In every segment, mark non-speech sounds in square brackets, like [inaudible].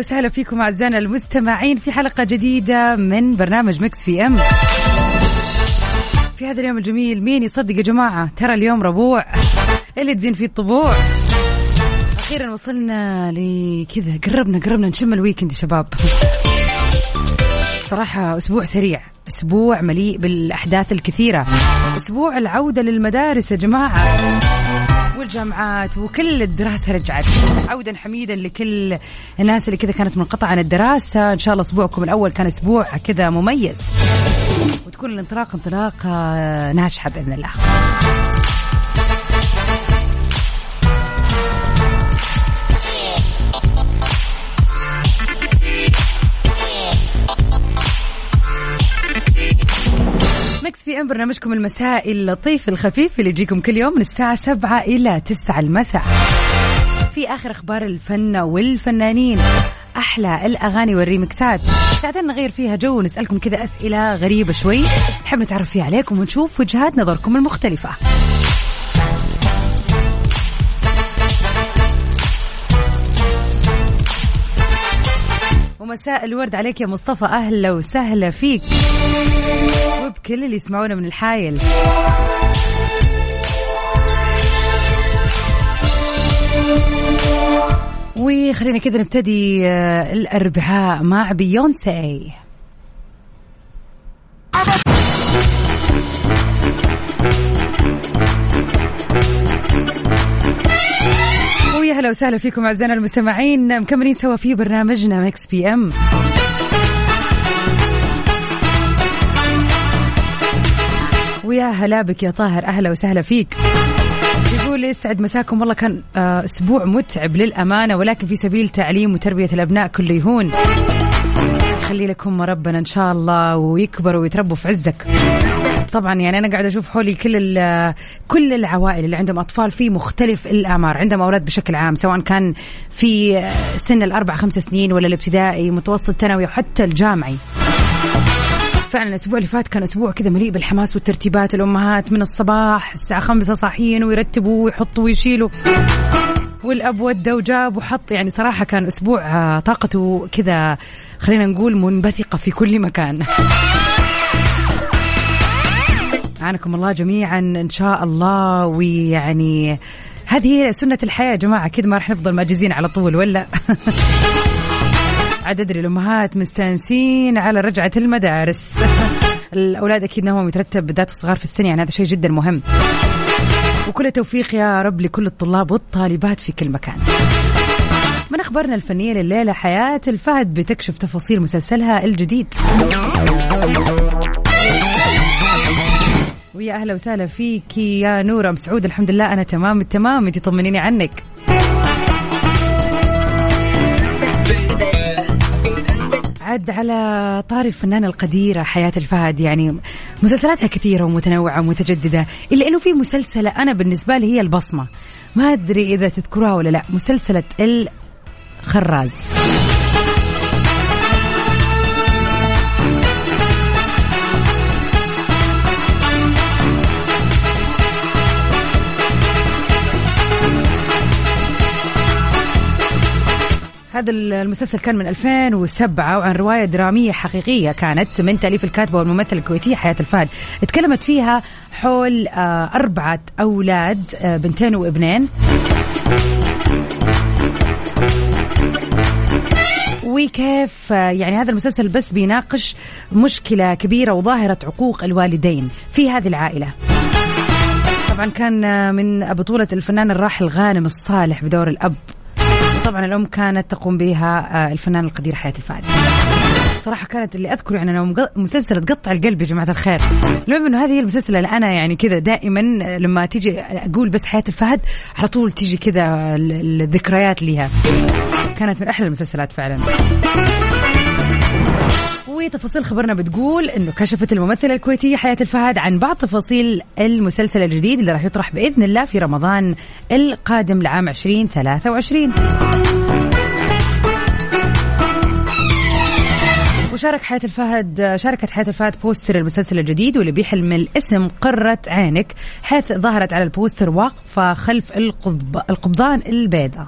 وسهلا فيكم أعزائنا المستمعين في حلقة جديدة من برنامج Mix PM. في هذا اليوم الجميل مين يصدق يا جماعة؟ ترى اليوم ربوع. اللي تزين فيه الطبوع. أخيرا وصلنا لكذا. قربنا قربنا نشم ال weekend يا شباب. صراحة أسبوع سريع. أسبوع مليء بالأحداث الكثيرة. أسبوع العودة للمدارس يا جماعة. والجامعات وكل الدراسة رجعت. عودا حميدا لكل الناس اللي كذا كانت منقطعة عن الدراسة. إن شاء الله أسبوعكم الأول كان أسبوع كذا مميز. وتكون الانطلاق انطلاقة ناجحة بإذن الله. Mix PM برنامجكم المسائي اللطيف الخفيف اللي يجيكم كل يوم من الساعة 7 إلى 9 المساء. في آخر أخبار الفن والفنانين أحلى الأغاني والريمكسات ساعتين نغير فيها جو ونسألكم كذا أسئلة غريبة شوي. نحب نتعرف فيها عليكم ونشوف وجهات نظركم المختلفة. ومساء الورد عليك يا مصطفى. أهلا وسهلا فيك. وبكل اللي يسمعونا من الحايل. وخلينا كذا نبتدي آه، الأربعاء مع بيونسي. ويا هلا وسهلا فيكم أعزائنا المستمعين. مكملين سوا في برنامجنا Mix PM. ويا هلا بك يا طاهر. أهلا وسهلا فيك. يقول يسعد مساكم والله كان آه، أسبوع متعب للأمانة ولكن في سبيل تعليم وتربية الأبناء كله يهون. يخلي لكم ربنا إن شاء الله ويكبروا ويتربوا في عزك. طبعا يعني أنا قاعدة أشوف حولي كل كل العوائل اللي عندهم أطفال في مختلف الاعمار عندهم أولاد بشكل عام سواء كان في سن الأربع خمس سنين ولا الابتدائي متوسط ثانوي وحتى الجامعي. فعلا الأسبوع اللي فات كان أسبوع كذا مليء بالحماس والترتيبات الأمهات من الصباح الساعة خمسة صاحيين ويرتبوا ويحطوا ويشيلوا. والأب ودى وجاب وحط يعني صراحة كان أسبوع آه، طاقته كذا خلينا نقول منبثقة في كل مكان. عانكم الله جميعا إن شاء الله. ويعني هذه هي سنة الحياة يا جماعة. أكيد ما راح نفضل ماجزين على طول ولا؟ [laughs] عاد أدري الأمهات مستانسين على رجعة المدارس. الأولاد أكيد نومهم يترتب بالذات الصغار في السن يعني هذا شيء جدا مهم. وكل التوفيق يا رب لكل الطلاب والطالبات في كل مكان. من أخبارنا الفنية لليلة حياة الفهد بتكشف تفاصيل مسلسلها الجديد. ويا أهلا وسهلا فيك يا نورة مسعود الحمد لله أنا تمام. التمام انت طمنيني عنك. عد على طاري الفنانة القديرة حياة الفهد يعني مسلسلاتها كثيرة ومتنوعة ومتجددة إلا أنه في مسلسلة أنا بالنسبة لي هي البصمة. ما أدري إذا تذكروها ولا لا. مسلسلة الخراز. هذا المسلسل كان من 2007 وعن رواية درامية حقيقية كانت من تأليف الكاتبة والممثلة الكويتية حياة الفهد. تكلمت فيها حول آه، أربعة أولاد آه، بنتين وابنين. وكيف آه، يعني هذا المسلسل بس بيناقش مشكلة كبيرة وظاهرة عقوق الوالدين في هذه العائلة. طبعا كان من بطولة الفنان الراحل غانم الصالح بدور الأب. طبعا الأم كانت تقوم بها آه، الفنان القدير حياة الفهد صراحة كانت اللي أذكر يعني أنا مق- مسلسلة تقطع القلب يا جماعة الخير. المهم إنه هذه هي المسلسلة اللي أنا يعني كذا دائما لما تيجي أقول بس حياة الفهد على طول تيجي كذا ال- الذكريات ليها. كانت من أحلى المسلسلات فعلا. وتفاصيل خبرنا بتقول إنه كشفت الممثلة الكويتية حياة الفهد عن بعض تفاصيل المسلسل الجديد اللي راح يطرح بإذن الله في رمضان القادم لعام 2023 وشارك حياة الفهد شاركت حياة الفهد بوستر المسلسل الجديد واللي بيحمل الاسم قرة عينك حيث ظهرت على البوستر واقفة خلف القضب القبضان البيضاء.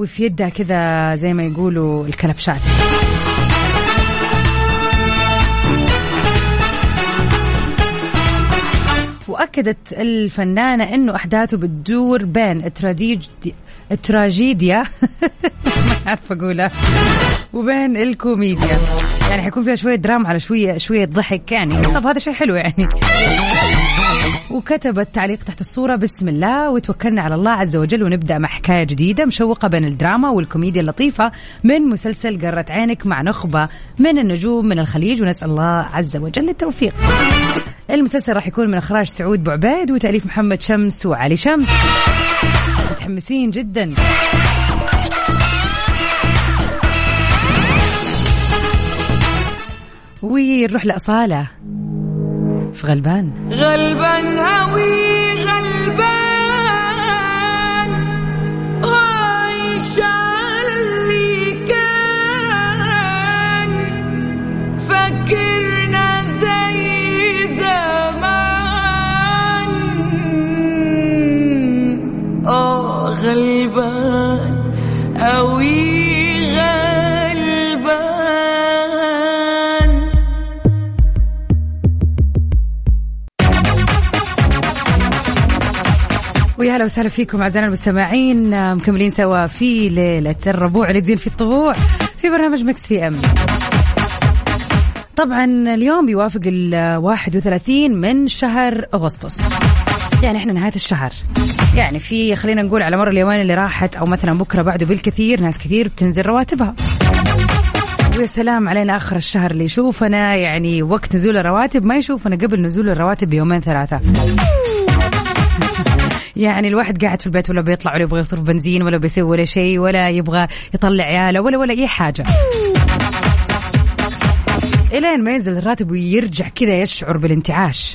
وفي يدها كذا زي ما يقولوا الكلبشات. وأكدت الفنانة إنه أحداثه بتدور بين التراجيديا. [laughs] ما عارفه أقولها. وبين الكوميديا. يعني حيكون فيها شوية دراما على شوية شوية ضحك يعني. طب هذا شيء حلو يعني. وكتبت تعليق تحت الصورة بسم الله. وتوكلنا على الله عز وجل ونبدأ مع حكاية جديدة مشوقة بين الدراما والكوميديا اللطيفة من مسلسل قرة عينك مع نخبة من النجوم من الخليج. ونسأل الله عز وجل التوفيق. المسلسل راح يكون من إخراج سعود بوعبيد وتأليف محمد شمس وعلي شمس. متحمسين جدا. ونروح لأصالة. في غلبان. غلبان هوي غلبان. ويا هلا وسهلا فيكم أعزائنا المستمعين. آه، مكملين سوا في ليلة الربوع اللي تزين في الطبوع في برنامج مكس في أم. طبعا اليوم بيوافق ال 31 من شهر أغسطس. يعني إحنا نهاية الشهر. يعني في خلينا نقول على مر اليومين اللي راحت أو مثلا بكرة بعده بالكثير ناس كثير بتنزل رواتبها. ويا سلام علينا آخر الشهر اللي يشوفنا يعني وقت نزول الرواتب ما يشوفنا قبل نزول الرواتب بيومين ثلاثة. يعني الواحد قاعد في البيت ولا بيطلع ولا يبغى يصرف بنزين ولا بيسوي ولا شيء ولا يبغى يطلع عياله ولا ولا أي حاجة. إلين ما ينزل الراتب ويرجع كذا يشعر بالانتعاش.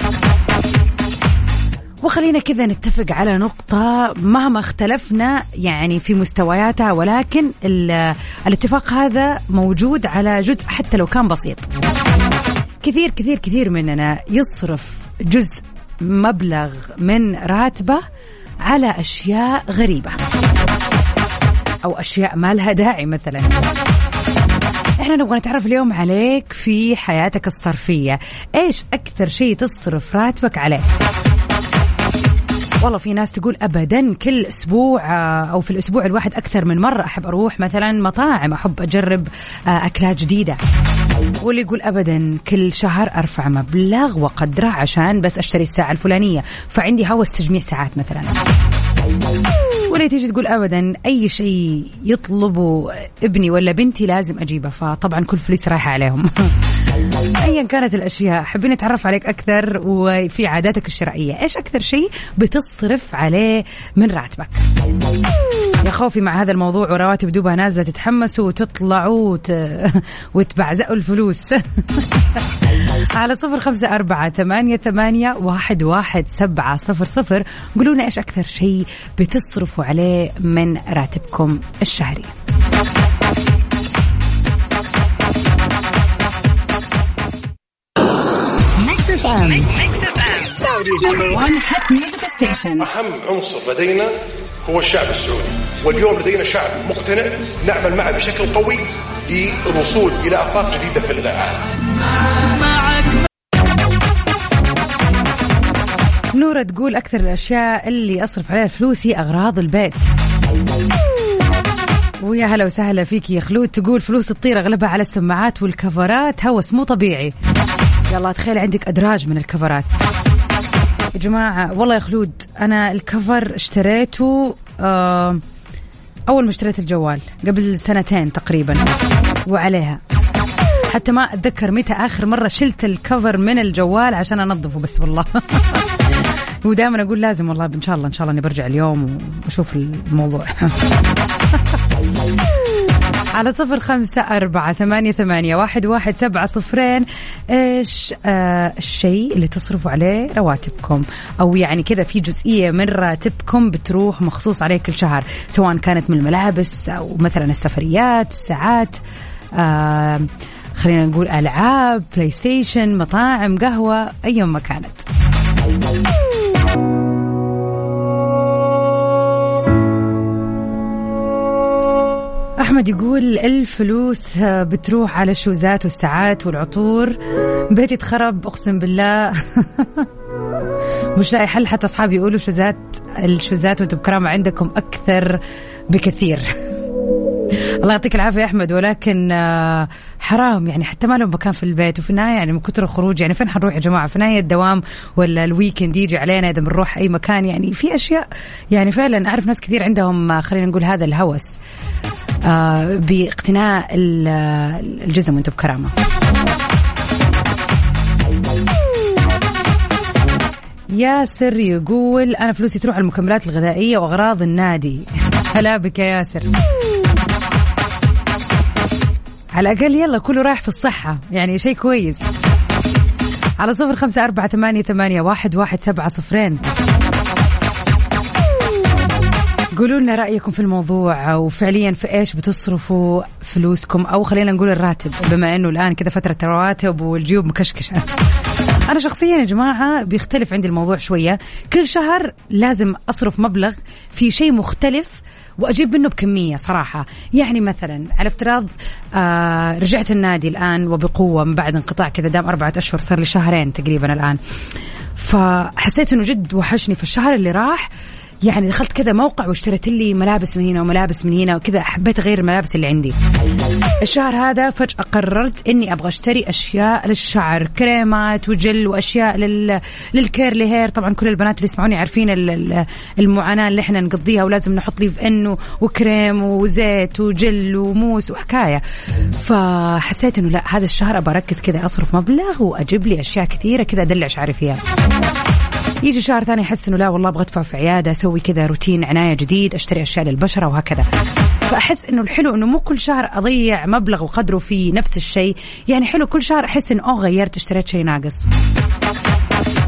وخلينا كذا نتفق على نقطة مهما اختلفنا يعني في مستوياتها ولكن ال- الاتفاق هذا موجود على جزء حتى لو كان بسيط. كثير كثير كثير مننا يصرف جزء مبلغ من راتبه على أشياء غريبة. أو أشياء ما لها داعي مثلا. إحنا نبغى نتعرف اليوم عليك في حياتك الصرفية. إيش أكثر شيء تصرف راتبك عليه؟ والله في ناس تقول ابدا كل أسبوع آه، أو في الأسبوع الواحد أكثر من مرة أحب أروح مثلا مطاعم أحب أجرب آه، أكلات جديدة. واللي يقول ابدا كل شهر أرفع مبلغ وقدره عشان بس أشتري الساعة الفلانية. فعندي هوس تجميع ساعات مثلا. ولا تيجي تقول ابدا أي شيء يطلبه ابني ولا بنتي لازم أجيبه فطبعا كل فلوس رايحة عليهم. [laughs] ايا كانت الأشياء حابين نتعرف عليك أكثر وفي عاداتك الشرائيه إيش أكثر شيء بتصرف عليه من راتبك؟ يا خوفي مع هذا الموضوع ورواتب دوبها نازلة تتحمسوا وتطلعوا وت... [laughs] وتبعزقوا الفلوس. [laughs] على صفر خمسة أربعة ثمانية ثمانية واحد واحد سبعة صفر صفر. قولوا لنا إيش أكثر شيء بتصرفوا عليه من راتبكم الشهري. Mix FM Saudi's number 1 hit music station أهم عنصر لدينا هو الشعب السعودي. واليوم لدينا شعب مقتنع نعمل معه بشكل قوي للوصول إلى آفاق جديدة في العالم. نورة تقول أكثر الأشياء اللي أصرف عليها فلوس هي أغراض البيت. ويا هلا وسهلا فيك يا خلود. تقول فلوس تطير أغلبها على السماعات والكفرات. هوس مو طبيعي. يلا تخيل عندك أدراج من الكفرات. يا جماعة والله يا خلود أنا الكفر اشتريته آه أول ما اشتريت الجوال قبل سنتين تقريبا وعليها. حتى ما أتذكر متى آخر مرة شلت الكفر من الجوال عشان أنظفه بس والله. [laughs] ودائما أقول لازم والله إن شاء الله إن شاء الله إني برجع اليوم وأشوف الموضوع. [laughs] على صفر خمسة أربعة ثمانية, ثمانية واحد, واحد سبعة صفرين. إيش آه الشيء اللي تصرفوا عليه رواتبكم؟ أو يعني كذا في جزئية من راتبكم بتروح مخصوص عليه كل شهر سواء كانت من الملابس أو مثلا السفريات الساعات آه خلينا نقول ألعاب PlayStation مطاعم قهوة أي ما كانت. أحمد يقول الفلوس بتروح على الشوزات والساعات والعطور. بيتي تخرب أقسم بالله. [laughs] مش لاقي حل حتى أصحابي يقولوا شوزات الشوزات وأنتم بكرامة عندكم أكثر بكثير. [laughs] الله يعطيك العافية يا أحمد ولكن آه، حرام يعني حتى ما لهم مكان في البيت وفي النهاية يعني من كثر الخروج يعني فين حنروح يا جماعة؟ في النهاية الدوام ولا الويكند يجي علينا إذا بنروح أي مكان يعني في أشياء يعني فعلا أعرف ناس كثير عندهم آه، خلينا نقول هذا الهوس آه، باقتناء الجزم وأنتم بكرامه ياسر يقول أنا فلوسي تروح على المكملات الغذائية وأغراض النادي. [laughs] هلا بك يا ياسر. على الأقل يلا كله رايح في الصحة. يعني شيء كويس. على صفر خمسة أربعة ثمانية, ثمانية واحد, واحد سبعة صفرين. قولوا لنا رأيكم في الموضوع وفعليا في إيش بتصرفوا فلوسكم؟ أو خلينا نقول الراتب بما إنه الآن كذا فترة رواتب والجيوب مكشكشة. أنا شخصيا يا جماعة بيختلف عندي الموضوع شوية. كل شهر لازم أصرف مبلغ في شيء مختلف وأجيب منه بكمية صراحة. يعني مثلا على افتراض آه رجعت النادي الآن وبقوة من بعد انقطاع كذا دام أربعة أشهر صار لي شهرين تقريبا الآن. فحسيت إنه جد وحشني. في الشهر اللي راح يعني دخلت كذا موقع واشتريت لي ملابس من هنا وملابس من هنا وكذا حبيت اغير الملابس اللي عندي. الشهر هذا فجأة قررت إني أبغى أشتري أشياء للشعر كريمات وجل وأشياء لل... للكيرلي هير. طبعا كل البنات اللي يسمعوني عارفين المعاناة اللي إحنا نقضيها ولازم نحط لي في انه وكريم وزيت وجل وموس وحكاية. فحسيت إنه لا هذا الشهر أبغى أركز كذا أصرف مبلغ وأجيب لي أشياء كثيرة كذا أدلع شعري فيها. يجي شهر ثاني احس إنه لا والله أبغى أدفع في عيادة أسوي كذا روتين عناية جديد أشتري أشياء للبشرة وهكذا. فأحس إنه الحلو إنه مو كل شهر أضيع مبلغ وقدره في نفس الشيء. يعني حلو كل شهر أحس إنه أوه غيرت اشتريت شيء ناقص.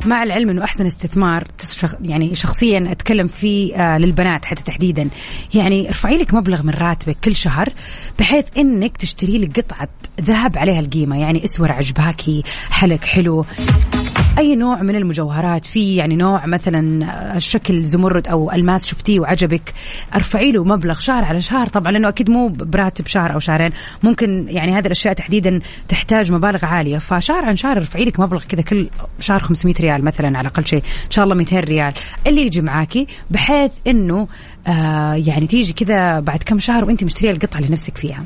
مع العلم إنه أحسن استثمار يعني شخصيا أتكلم فيه آه للبنات حتى تحديدا. يعني ارفعي لك مبلغ من راتبك كل شهر بحيث إنك تشتري لك قطعة ذهب عليها القيمة. يعني اسور عجباكي حلق حلو. أي نوع من المجوهرات في يعني نوع مثلا الشكل زمرد أو ألماس شفتيه وعجبك ارفعي له مبلغ شهر على شهر. طبعا لأنه أكيد مو براتب شهر أو شهرين. ممكن يعني هذه الأشياء تحديدا تحتاج مبالغ عالية. فشهر عن شهر ارفعي لك مبلغ كذا كل شهر 500 ريال. مثلا على أقل شيء. إن شاء الله 200 ريال. اللي يجي معاكي بحيث إنه آه يعني تيجي كذا بعد كم شهر وأنت مشترية القطعة اللي نفسك فيها.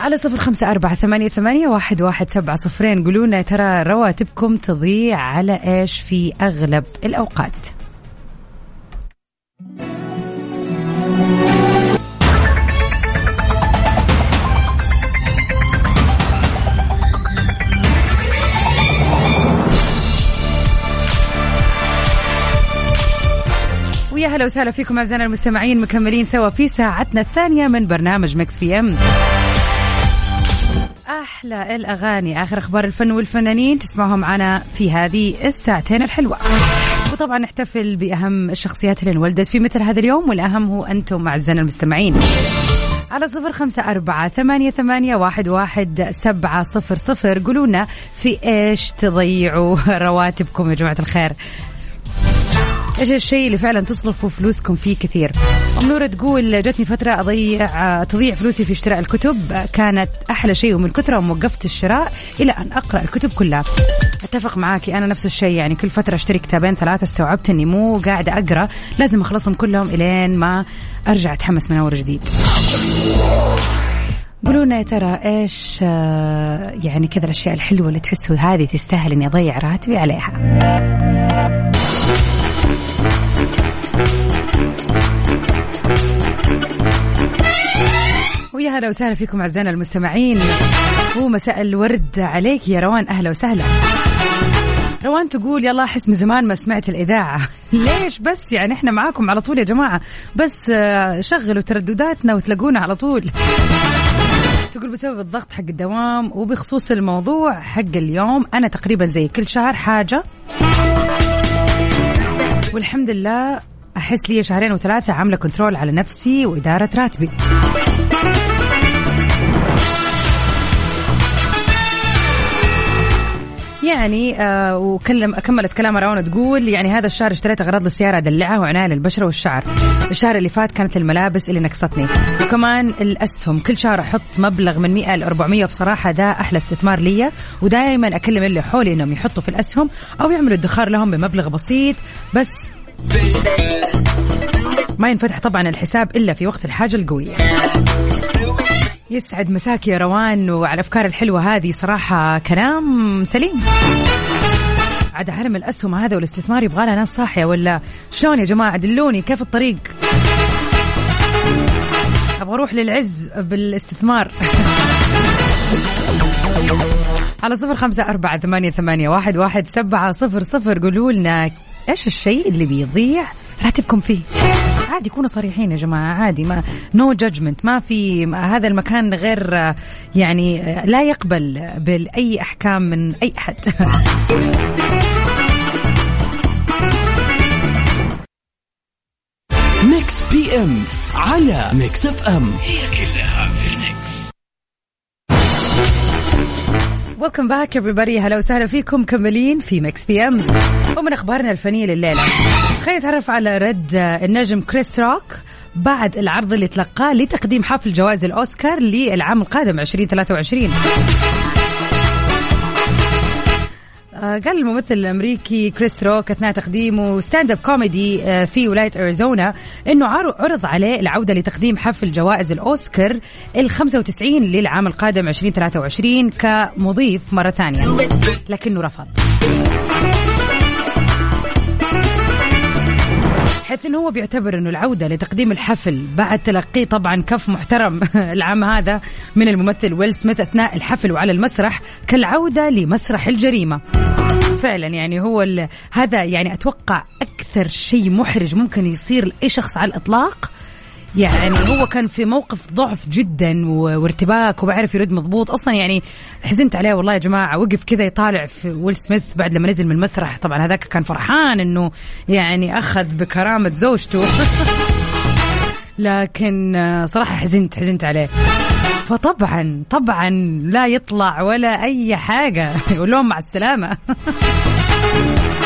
على صفر خمسة أربعة ثمانية, ثمانية واحد, واحد سبعة صفرين. قولوا لنا ترى رواتبكم تضيع على إيش في أغلب الأوقات. ويا هلا وسهلا فيكم أعزائنا المستمعين مكملين سوا في ساعتنا الثانية من برنامج مكس في أم. أحلى الأغاني آخر أخبار الفن والفنانين تسمعهم معنا في هذه الساعتين الحلوة. وطبعا نحتفل بأهم الشخصيات اللي انولدت في مثل هذا اليوم والأهم هو أنتم أعزائنا المستمعين. على صفر خمسة أربعة ثمانية, ثمانية واحد, واحد سبعة صفر صفر. قولونا في إيش تضيعوا [laughs] رواتبكم يا جماعة الخير. إيش الشيء اللي فعلا تصرفوا فلوسكم فيه كثير؟ نورة تقول جتني فترة أضيع تضيع فلوسي في شراء الكتب. كانت أحلى شيء ومن كثرة وقفت الشراء إلى أن أقرأ الكتب كلها. أتفق معاكي أنا نفس الشيء يعني كل فترة أشتري كتابين ثلاثة استوعبت إني مو قاعدة أقرأ لازم أخلصهم كلهم إلين ما أرجع أتحمس من أول جديد. قولوا لنا يا ترى إيش آه، يعني كذا الأشياء الحلوة اللي تحسوا هذه تستاهل إني أضيع راتبي عليها؟ ويا هلا وسهلا فيكم أعزائنا المستمعين. ومساء الورد عليك يا روان أهلا وسهلا. روان تقول يلا أحس من زمان ما سمعت الإذاعة. [laughs] ليش؟ بس يعني إحنا معاكم على طول يا جماعة. بس آه، شغلوا تردداتنا وتلاقونا على طول. تقول بسبب الضغط حق الدوام وبخصوص الموضوع حق اليوم أنا تقريبا زي كل شهر حاجة. والحمد لله أحس لي شهرين وثلاثة عاملة كنترول على نفسي وإدارة راتبي. يعني آه وكلم كملت كلامها روان تقول يعني هذا الشهر اشتريت أغراض للسيارة ادلعها وعناية للبشره والشعر. الشهر اللي فات كانت الملابس اللي نقصتني. وكمان الأسهم كل شهر أحط مبلغ من 100 ل 400 بصراحه ده أحلى استثمار لي ودائما أكلم اللي حولي إنهم يحطوا في الأسهم أو يعملوا ادخار لهم بمبلغ بسيط. بس ما ينفتح طبعا الحساب إلا في وقت الحاجة القوية. يسعد مساك يا روان وعلى الافكار الحلوة هذه صراحة كلام سليم. عاد عالم الأسهم هذا والاستثمار يبغى ناس صاحية ولا؟ شلون يا جماعة؟ دلوني كيف الطريق؟ أبغى أروح للعز بالاستثمار. [laughs] على صفر خمسة أربعة ثمانية, ثمانية واحد, واحد سبعة صفر صفر. قولوا لنا إيش الشيء اللي بيضيع راتبكم فيه. عادي كونوا صريحين يا جماعة عادي ما no no judgment ما في ما هذا المكان غير يعني لا يقبل بأي أحكام من أي أحد. Mix PM على Mix FM هي كلها في welcome back everybody. هلا وسهلا فيكم مكملين في Mix PM ومن أخبارنا الفنية لليلة. خلينا نتعرف على رد النجم كريس روك بعد العرض اللي تلقاه لتقديم حفل جوائز الأوسكار للعام القادم 2023 آه، قال الممثل الأمريكي كريس روك أثناء تقديمه stand up comedy آه، في ولاية أريزونا إنه عر- عرض عليه العودة لتقديم حفل جوائز الأوسكار ال 95 للعام القادم 2023 كمضيف مرة ثانية لكنه رفض. حيث إنه هو بيعتبر إنه العودة لتقديم الحفل بعد تلقيه طبعا كف محترم [laughs] العام هذا من الممثل ويل سميث أثناء الحفل وعلى المسرح كالعودة لمسرح الجريمة. فعلا يعني هو هذا يعني أتوقع أكثر شيء محرج ممكن يصير لأي شخص على الإطلاق يعني هو كان في موقف ضعف جدا وارتباك وبعرف يرد مضبوط. أصلا يعني حزنت عليه والله يا جماعة. وقف كذا يطالع في ويل سميث بعد لما نزل من المسرح. طبعا هذاك كان فرحان إنه يعني أخذ بكرامة زوجته. [laughs] لكن صراحة حزنت حزنت عليه. فطبعا طبعا لا يطلع ولا أي حاجة. [laughs] يقول لهم مع السلامة. [laughs]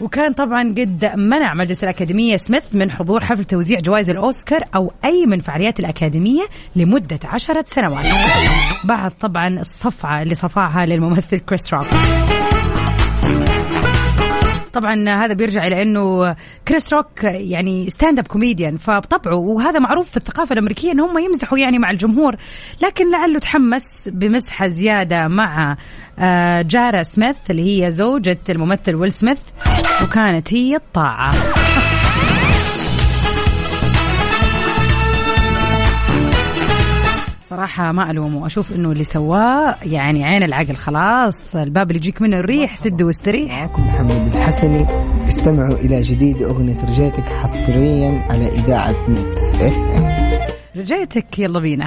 وكان طبعا قد منع مجلس الأكاديمية سميث من حضور حفل توزيع جوائز الأوسكار أو أي من فعاليات الأكاديمية لمدة عشرة سنوات. بعد طبعا الصفعة اللي صفعها للممثل كريس روك. طبعا هذا بيرجع إلى إنه كريس روك يعني stand up comedian فبطبعه وهذا معروف في الثقافة الأمريكية إن هم يمزحوا يعني مع الجمهور لكن لعله تحمس بمزحه زيادة مع آه، جادا سميث اللي هي زوجة الممثل ويل سميث وكانت هي الطاعة. صراحة ما ألومه. أشوف إنه اللي سواه يعني عين العقل. خلاص الباب اللي يجيك منه الريح سد واستريح. معكم محمد الحسني. استمعوا إلى جديد أغنية رجيتك حصريا على إذاعة Mix FM. رجيتك يلا بينا.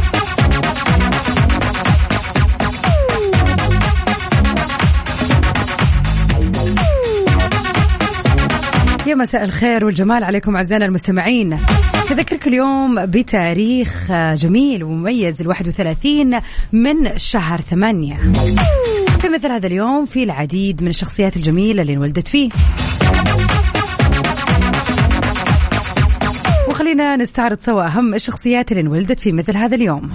يا مساء الخير والجمال عليكم أعزائنا المستمعين. تذكرك اليوم بتاريخ جميل ومميز ال 31 من شهر ثمانية. في مثل هذا اليوم في العديد من الشخصيات الجميلة اللي انولدت فيه. وخلينا نستعرض سوا أهم الشخصيات اللي انولدت في مثل هذا اليوم.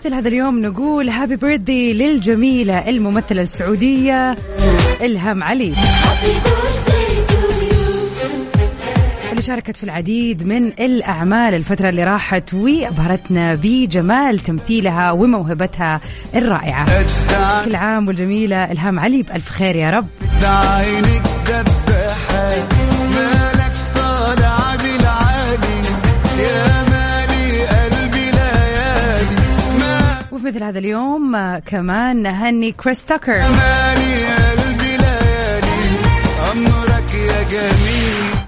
مثل هذا اليوم نقول هابي بيرثدي للجميلة الممثلة السعودية إلهام علي. اللي شاركت في العديد من الأعمال الفترة اللي راحت وأبهرتنا بجمال تمثيلها وموهبتها الرائعة. كل عام والجميلة إلهام علي بألف خير يا رب. مثل هذا اليوم آه، كمان نهني كريس تاكر.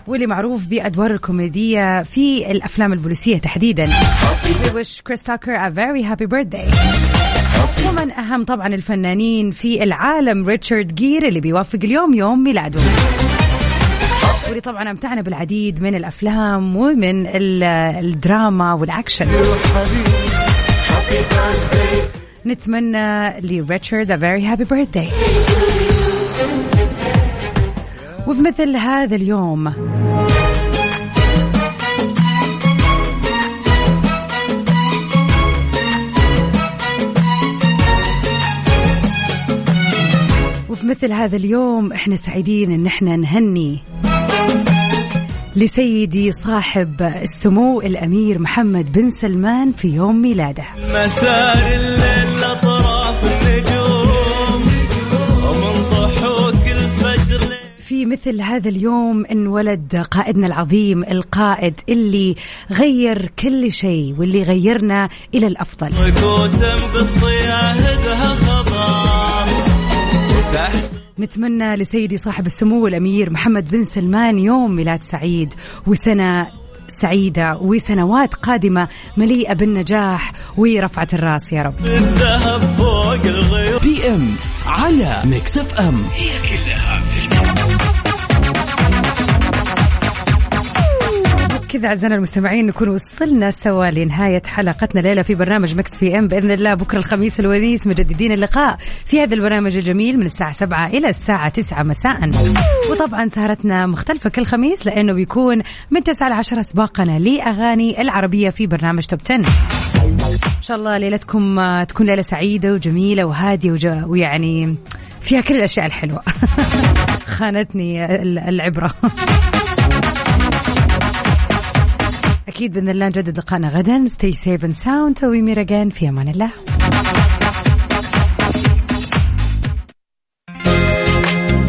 واللي معروف بأدوار الكوميدية في الأفلام البوليسية تحديدا. We wish Chris Tucker a very happy birthday. ومن أهم طبعا الفنانين في العالم ريتشارد جير اللي بيوافق اليوم يوم ميلاده. واللي طبعا أمتعنا بالعديد من الأفلام ومن ال- الدراما والأكشن. نتمنى لريتشارد a very happy birthday. وفي مثل هذا اليوم وفي مثل هذا اليوم إحنا سعيدين إن إحنا نهني لسيدي صاحب السمو الأمير محمد بن سلمان في يوم ميلاده. مسار الليل أطراف النجوم ومن ضحوك الفجر في مثل هذا اليوم انولد قائدنا العظيم القائد اللي غير كل شيء واللي غيرنا إلى الأفضل. نتمنى لسيدي صاحب السمو الأمير محمد بن سلمان يوم ميلاد سعيد وسنة سعيدة وسنوات قادمة مليئة بالنجاح ورفعة الرأس يا رب. PM على Mix FM. هي كلها كذا أعزائنا المستمعين نكون وصلنا سوا لنهاية حلقتنا ليلة في برنامج Mix PM. بإذن الله بكرة الخميس الونيس مجددين اللقاء في هذا البرنامج الجميل من الساعة 7 إلى الساعة 9 مساء. وطبعا سهرتنا مختلفة كل خميس لأنه بيكون من 9 ل 10 سباقنا لأغاني العربية في برنامج توب 10 إن شاء الله ليلتكم تكون ليلة سعيدة وجميلة وهادية ويعني فيها كل الأشياء الحلوة. [laughs] خانتني ال- العبرة. أكيد بإذن الله نجدد لقاءنا غدا. Safe and sound. وي مير في أمان الله.